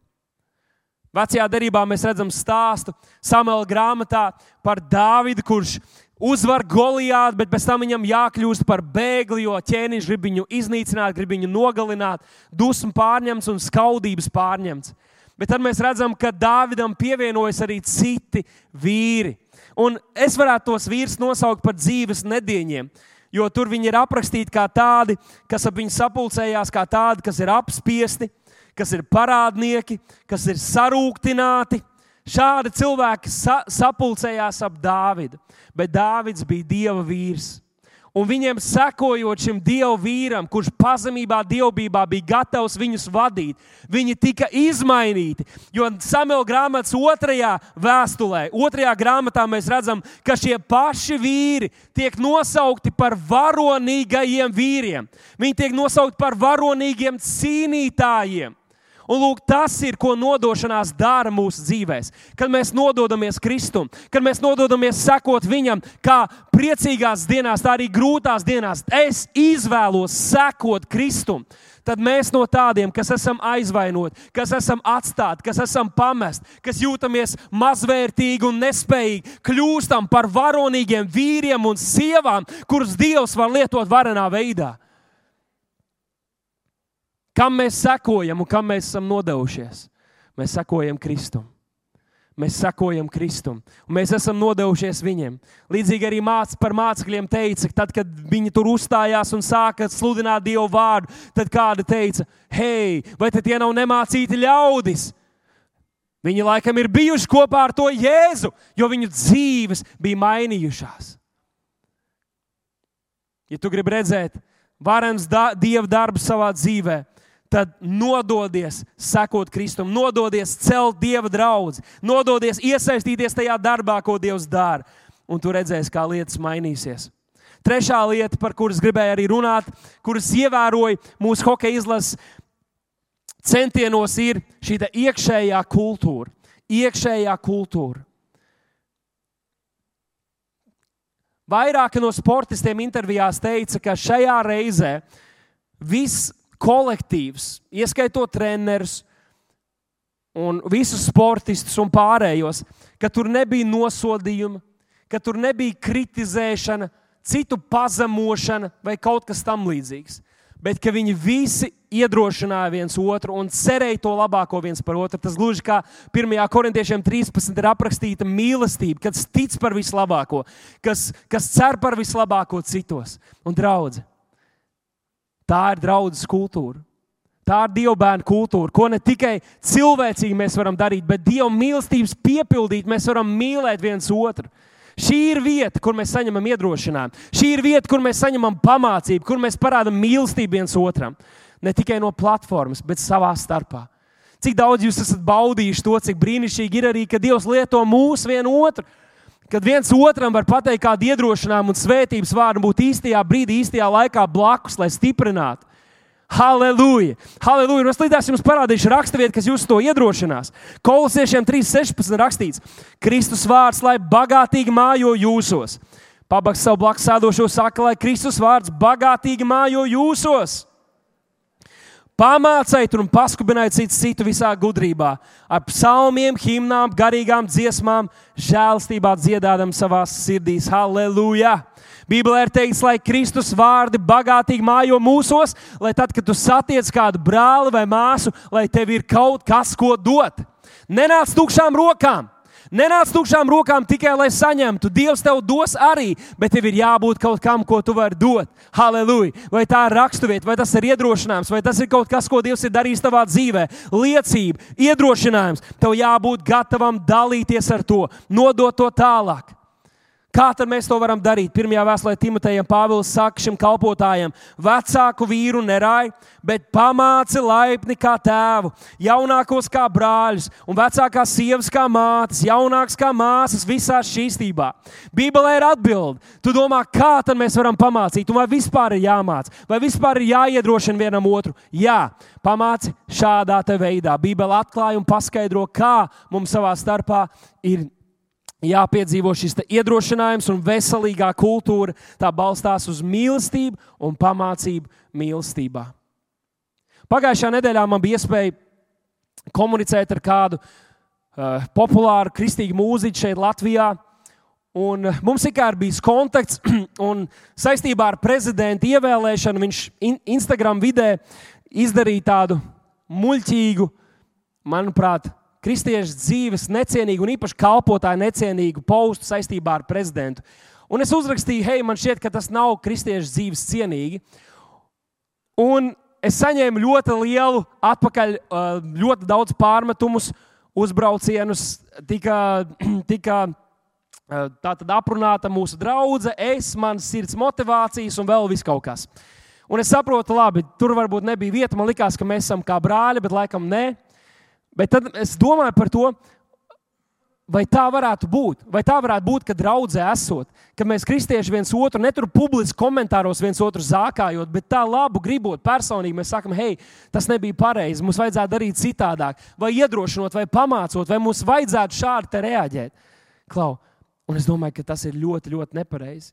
Speaker 1: Vecajā derībā mēs redzam stāstu Samuela grāmatā par Dāvidu, kurš uzvar Goliātu, bet pēc tam viņam jākļūst par bēgli, jo ķēniņš grib viņu iznīcināt, grib viņu nogalināt, dusmu pārņemts un skaudības pārņemts. Bet tad mēs redzam, ka Dāvidam pievienojas arī citi vīri. Un es varētu tos vīrus nosaukt par dzīves nedēļiem, jo tur viņi ir aprakstīti kā tādi, kas ap viņu sapulcējās, kā tādi, kas ir apspiesti kas ir parādnieki, kas ir sarūktināti. Šādi cilvēki sa sapulcējās ap Dāvidu, bet Dāvids bija dieva vīrs. Un viņiem sekojot šim dievu vīram, kurš pazemībā, dievbijā bija gatavs viņus vadīt, viņi tika izmainīti. Jo Samuela grāmatas otrajā vēstulē, otrajā grāmatā mēs redzam, ka šie paši vīri tiek nosaukti par varonīgajiem vīriem. Viņi tiek nosaukti par varonīgiem cīnītājiem. Un lūk, tas ir, ko nodošanās dara mūsu dzīvēm. Kad mēs nododamies Kristum, kad mēs nododamies sekot Viņam, kā priecīgās dienās, tā arī grūtās dienās, es izvēlos sekot Kristum. Tad mēs no tādiem, kas esam aizvainoti, kas esam atstāti, kas esam pamesti, kas jūtamies mazvērtīgi un nespējīgi, kļūstam par varonīgiem vīriem un sievām, kurus Dievs var lietot varenā veidā. Kam mēs sekojam un kam mēs esam nodevušies? Mēs sekojam Kristum. Mēs sekojam Kristum, un mēs esam nodevušies viņiem. Līdzīgi arī māc, par mācekļiem teica, tad, kad viņi tur uzstājās un sāka sludināt Dievu vārdu, tad kāda teica, hei, vai tie nav nemācīti ļaudis? Viņi laikam ir bijuši kopā ar to Jēzu, jo viņu dzīves bija mainījušās. Ja tu gribi redzēt varens da Dieva darbu savā dzīvēm, tad nododies sekot Kristum, nododies celt Dieva draugu, nododies iesaistīties tajā darbā, ko Dievs dara. Un tu redzēsi, kā lietas mainīsies. Trešā lieta, par kuras gribēju arī runāt, kuras ievēroja mūsu hokeja izlases centienos, ir šī iekšējā kultūra. Iekšējā kultūra. Vairāki no sportistiem intervijās teica, ka šajā reizē viss kolektīvs, ieskaitot trenerus un visus sportistus un pārējos, ka tur nebija nosodījuma, ka tur nebija kritizēšana, citu pazemošana vai kaut kas tamlīdzīgs. bet ka viņi visi iedrošināja viens otru un cerēja to labāko viens par otru. Tas gluži kā 1. korintiešiem 13 ir aprakstīta mīlestība, kas tic par vislabāko, kas, kas cer par vislabāko citos. Un draugi, tā ir draudzes kultūra. Tā ir Dieva bērnu kultūra, ko ne tikai cilvēcīgi mēs varam darīt, bet Dieva mīlestības piepildīt, mēs varam mīlēt viens otru. Šī ir vieta, kur mēs saņemam iedrošinājumu. Šī ir vieta, kur mēs saņemam pamācību, kur mēs parādām mīlestību viens otram. Ne tikai no platformas, bet savā starpā. Cik daudz jūs esat baudījuši to, cik brīnišķīgi ir arī, ka Dievs lieto mūsu vienu otru. Kad viens otram var pateikt kādu iedrošinājumu un svētības vārdu, būt īstajā brīdī, īstajā laikā blakus, lai stiprinātu. Halleluja! Halleluja! Es līdzās jums parādīšu raksturvietu, kas jūs to iedrošinās. Kolosiešiem 3.16 rakstīts: Kristus vārds, lai bagātīgi mājo jūsos. Pabaks savu blakus sēdošo saka, lai Kristus vārds bagātīgi mājo jūsos. Pamāciet un paskubiniet citu, citu visā gudrībā, ar psalmiem, himnām, garīgām dziesmām, žēlstībā dziedādam savā sirdīs. Halleluja! Bībelē ir teikts, lai Kristus vārdi bagātīgi mājo mūsos, lai tad, kad tu satiec kādu brāli vai māsu, lai tev ir kaut kas, ko dot. Nenāc tukšām rokām! Nenāc tukšām rokām tikai lai saņemtu. Dievs tev dos arī, bet tev ir jābūt kaut kam, ko tu vari dot. Halleluja! Vai tā ir raksturvieta, vai tas ir iedrošinājums, vai tas ir kaut kas, ko Dievs ir darījis tavā dzīvē. Liecība, iedrošinājums. Tev jābūt gatavam dalīties ar to, nodot to tālāk. Kā tad mēs to varam darīt? Pirmajā vēstulē Timotejam Pāvils saka šim kalpotājam: vecāku vīru nerāj, bet pamāci laipni kā tēvu, jaunākos kā brāļus, un vecākās sievas kā mātes, jaunākas kā māsas visā šķīstībā. Bībelē ir atbilde. Tu domā, kā tad mēs varam pamācīt, un vai vispār ir jāmāc, vai vispār ir jāiedrošina vienam otru? Jā, pamāci šādā veidā. Bībele atklāja un paskaidro, kā mums savā starpā ir jāpiedzīvo šis iedrošinājums un veselīgā kultūra. Tā balstās uz mīlestību un pamācību mīlestībā. Pagājušajā nedēļā man bija iespēja komunicēt ar kādu uh, populāru kristīgu mūziķu šeit Latvijā. Un uh, mums ir bijis kontakts, un saistībā ar prezidenta ievēlēšanu viņš in Instagram vidē izdarīja tādu muļķīgu, manuprāt, kristiešu dzīves necienīgu un īpaši kalpotāju necienīgu postu saistībā ar prezidentu. Un es uzrakstīju, hei, man šķiet, ka tas nav kristiešu dzīves cienīgi. Un es saņēmu ļoti lielu, atpakaļ uh, ļoti daudz pārmetumus, uzbraucienus, tika, tika uh, tātad aprunāta mūsu draudzene, es, manas sirds motivācijas un vēl viss kaut kas. Un es saprotu, labi, tur varbūt nebija vieta. Man liekas, ka mēs esam kā brāļi, bet laikam nē. Bet tad es domāju par to, vai tā varētu būt. Vai tā varētu būt, ka draudzē esot, ka mēs kristieši viens otru netur publiski komentāros viens otru zākājot, bet tā labu gribot personīgi mēs sakam, hei, tas nebija pareizi, mums vajadzētu darīt citādāk, vai iedrošinot, vai pamācot, vai mums vajadzētu šādi reaģēt. Klau, un es domāju, ka tas ir ļoti, ļoti nepareizi.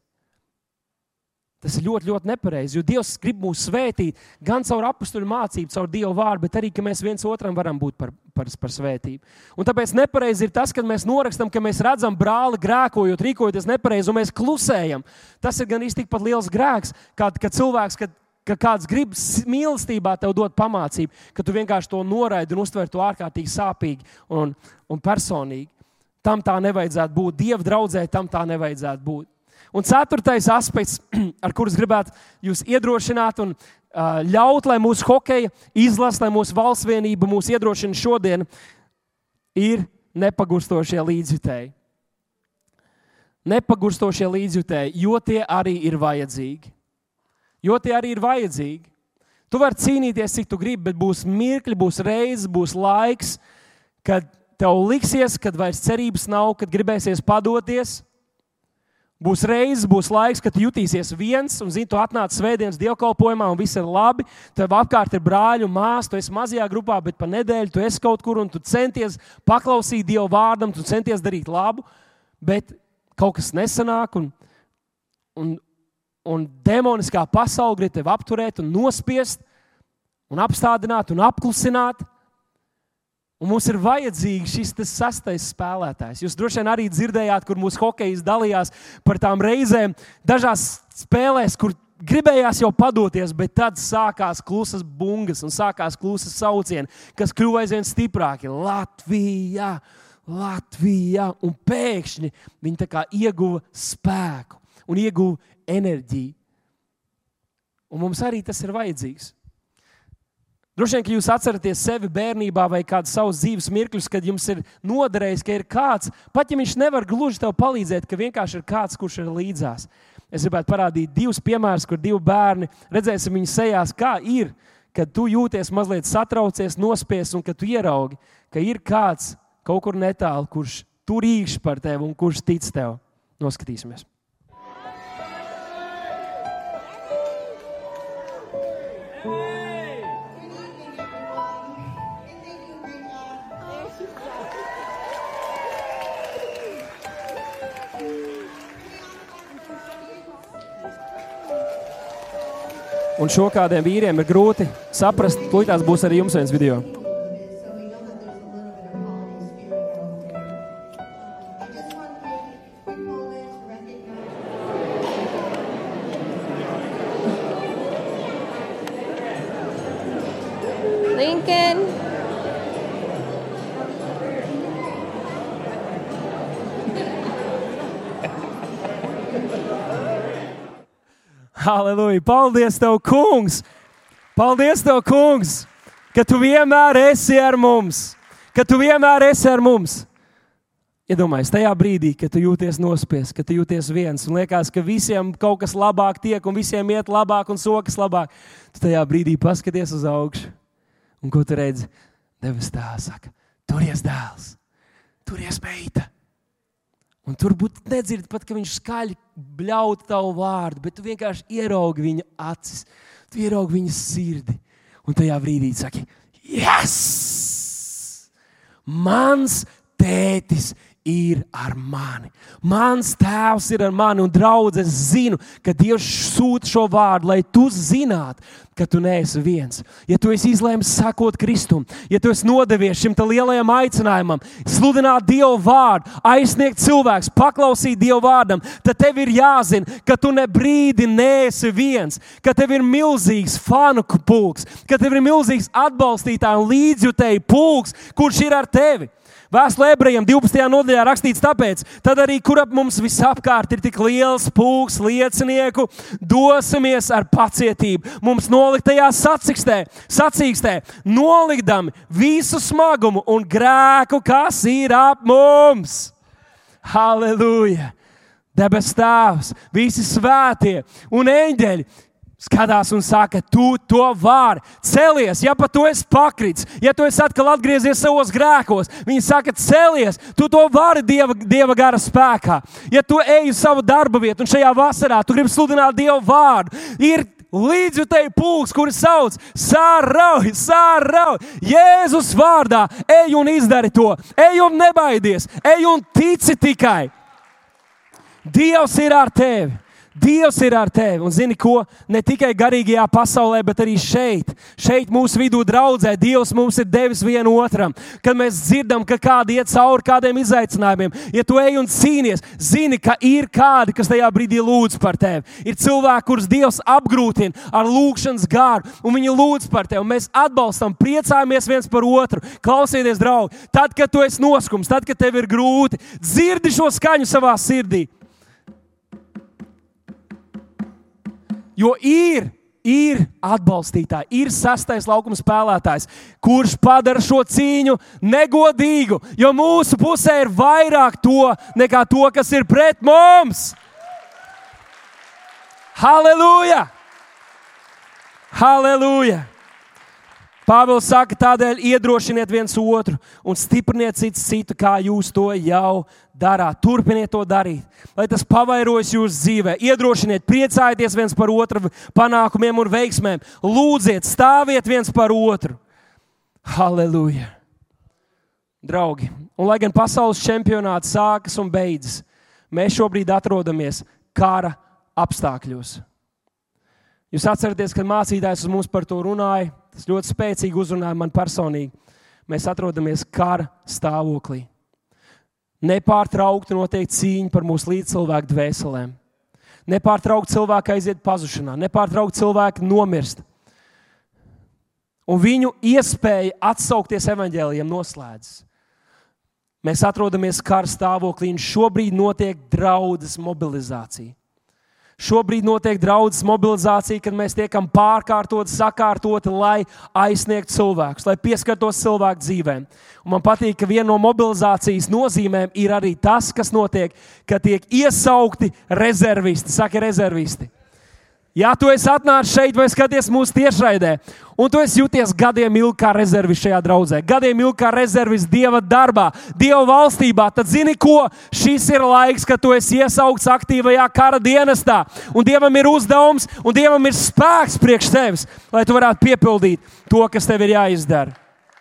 Speaker 1: Tas ir ļoti, ļoti nepareizi, jo Dievs grib mūs svētīt gan caur apakstuļu mācību, caur Dieva vārdu, bet arī, ka mēs viens otram varam būt par, par, par svētību. Un tāpēc nepareizi ir tas, ka mēs norakstam, ka mēs redzam brāli grēkojot, rīkojoties nepareizi, un mēs klusējam. Tas ir gan īsti tikpat liels grēks, kā kad cilvēks, kad, ka kāds grib mīlestībā tev dot pamācību, ka tu vienkārši to noraidi un uztver to ārkārtīgi sāpīgi un, un personīgi. Tam tā nevajadzētu būt. Dieva draudzē tam tā nevajadzētu būt. Un ceturtais aspekts, ar kurus gribētu jūs iedrošināt un ļaut, lai mūsu hokeja izlase, lai mūsu valsts vienība mūs iedrošina šodien, ir nepagurstošie līdzjutēji. Nepagurstošie līdzjutēji, jo tie arī ir vajadzīgi. Jo tie arī ir vajadzīgi. Tu vari cīnīties, cik tu gribi, bet būs mirkļi, būs reizes, būs laiks, kad tev liksies, kad vairs cerības nav, kad gribēsies padoties Būs reizes, būs laiks, kad jutīsies viens, un zini, tu atnāc svētdienas dievkalpojumā, un viss ir labi. Tev apkārt ir brāļi un māsas, tu esi mazajā grupā, bet pa nedēļu tu esi kaut kur, un tu centies paklausīt Dieva vārdam, tu centies darīt labu, bet kaut kas nesanāk, un, un, un demoniskā pasaule grib tevi apturēt un nospiest, un apstādināt un apklusināt. Un mums ir vajadzīgs šis sastais spēlētājs. Jūs droši vien arī dzirdējāt, kur mūsu hokejs dalījās par tām reizēm, dažās spēlēs, kur gribējās jau padoties, bet tad sākās klusas bungas un sākās klusas saucieni, kas kļuva aizvien stiprāki. Latvija, Latvija! Un pēkšņi viņi ieguva spēku un ieguva enerģiju. Un mums arī tas ir vajadzīgs. Droši vien, ka jūs atceraties sevi bērnībā vai kādu savu dzīves mirkļus, kad jums ir noderējis, ka ir kāds, pat ja viņš nevar gluži tev palīdzēt, ka vienkārši ir kāds, kurš ir līdzās. Es gribētu parādīt divus piemērus, kur divi bērni redzēsim viņu sejās, kā ir, kad tu jūties mazliet satraucies, nospies un kad tu ieraugi, ka ir kāds kaut kur netālu, kurš tur īkšķi par tevi un kurš tic tev. Noskatīsimies! Un šo kādiem vīriem ir grūti saprast, tūlīt būs arī jums viens video. Halleluja! Paldies, Tev, Kungs! Paldies, Tev, Kungs! Ka Tu vienmēr esi ar mums! Ka Tu vienmēr esi ar mums! Iedomājieties, tajā brīdī, kad tu jūties nospiests, kad tu jūties viens un liekas, ka visiem kaut kas labāk tiek un visiem iet labāk un sokas labāk, tu tajā brīdī paskaties uz augšu. Un ko tu redzi? Devis tā saka, turies dēls, turies meita. Un tur būtu nedzird pat, ka viņš skaļi bļaut tavu vārdu, bet tu vienkārši ieraugi viņa acis, tu ieraugi viņa sirdi. Un tajā brīdī saki, yes! Mans tētis ir ar mani. Mans tēvs ir ar mani, un draugs, es zinu, ka Dievs sūta šo vārdu, lai tu zinātu, ka tu neesi viens. Ja tu esi izlēmis sekot Kristum, ja tu esi nodevies šim lielajam aicinājumam, sludināt Dievu vārdu, aizsniegt cilvēks, paklausīt Dievu vārdam, tad tev ir jāzina, ka tu ne brīdi neesi viens, ka tev ir milzīgs fanu pulks, ka tev ir milzīgs atbalstītāju un līdzjutēju pulks, kurš ir ar tevi. Vēstulē ebrejiem 12. nodaļā rakstīts, tāpēc, arī kur ap mums visapkārt ir tik liels pūks liecinieku, dosimies ar pacietību. Mums noliktajā sacīkstē, sacīkstē nolikdami visu smagumu un grēku, kas ir ap mums. Halleluja! Debes Tēvs, visi svētie un eņģeļi skatās un saka, tu to vari. Celies, ja pat tu esi pakritis, ja tu esi atkal atgriezies savos grēkos. Viņi saka, celies, tu to vari Dieva, dieva gara spēkā. Ja tu ej uz savu darba vietu un šajā vasarā tu gribi sludināt Dievu vārdu, ir līdzjutēji pulks, kuri sauc, sārauj, sārauj, Jēzus vārdā, ej un izdari to, ej un nebaidies, ej un tici tikai. Dievs ir ar tevi! Dievs ir ar tevi. Un zini, ko ne tikai garīgajā pasaulē, bet arī šeit, šeit mūsu vidū draudzē, Dievs mums ir devis vienam otram. Kad mēs dzirdam, ka kādi iet cauri kādiem izaicinājumiem, ja tu ej un cīnies, zini, ka ir kādi, kas tajā brīdī lūdz par tevi. Ir cilvēki, kurus Dievs apgrūtina ar lūgšanas gāru, un viņi lūdz par tevi. Mēs atbalstam, priecājamies viens par otru. Klausieties, draugi, tad, kad tu esi noskums, tad, kad tev ir grūti, dzirdi šo skaņu savā sirdī Jo ir, ir atbalstītāji, ir sastais laukuma spēlētājs, kurš padara šo cīņu negodīgu, jo mūsu pusē ir vairāk to nekā to, kas ir pret mums. Halleluja! Halleluja! Pāvils saka, tādēļ iedrošiniet viens otru un stipriniet cits citu, kā jūs to jau darāt. Turpiniet to darīt, lai tas pavairojas jūsu dzīvē. Iedrošiniet, priecājieties viens par otru panākumiem un veiksmēm. Lūdziet, stāviet viens par otru. Halleluja! Draugi, un lai gan pasaules čempionāts sākas un beidzas, mēs šobrīd atrodamies kara apstākļos. Jūs atceraties, kad mācītājs mums par to runāja, tas ļoti spēcīgi uzrunāja man personīgi. Mēs atrodamies kara stāvoklī. Nepārtraukti notiek cīņa par mūsu līdzcilvēku dvēselēm. Nepārtraukti cilvēki aiziet pazušanā, nepārtraukti cilvēki nomirst. Un viņu iespēja atsaukties evaņģēliem noslēdzas. Mēs atrodamies kara stāvoklī, un šobrīd notiek draudzes mobilizācija. Šobrīd notiek draudzes mobilizācija, kad mēs tiekam pārkārtoti, sakārtoti, lai aizsniegtu cilvēkus, lai pieskartos cilvēku dzīvēm. Un man patīk, ka viena no mobilizācijas nozīmēm ir arī tas, kas notiek, ka tiek iesaukti rezervisti. Saka, rezervisti. Ja tu esi atnācis šeit vai skaties mūsu tiešraidē, un tu esi jūties gadiem ilgi kā rezervis šajā draudzē, gadiem ilgi kā rezervis Dieva darbā, Dieva valstībā, tad zini, ko šis ir laiks, kad tu esi iesaukts aktīvajā kara dienestā. Un Dievam ir uzdevums, un Dievam ir spēks priekš tevis, lai tu varētu piepildīt to, kas tev ir jāizdara.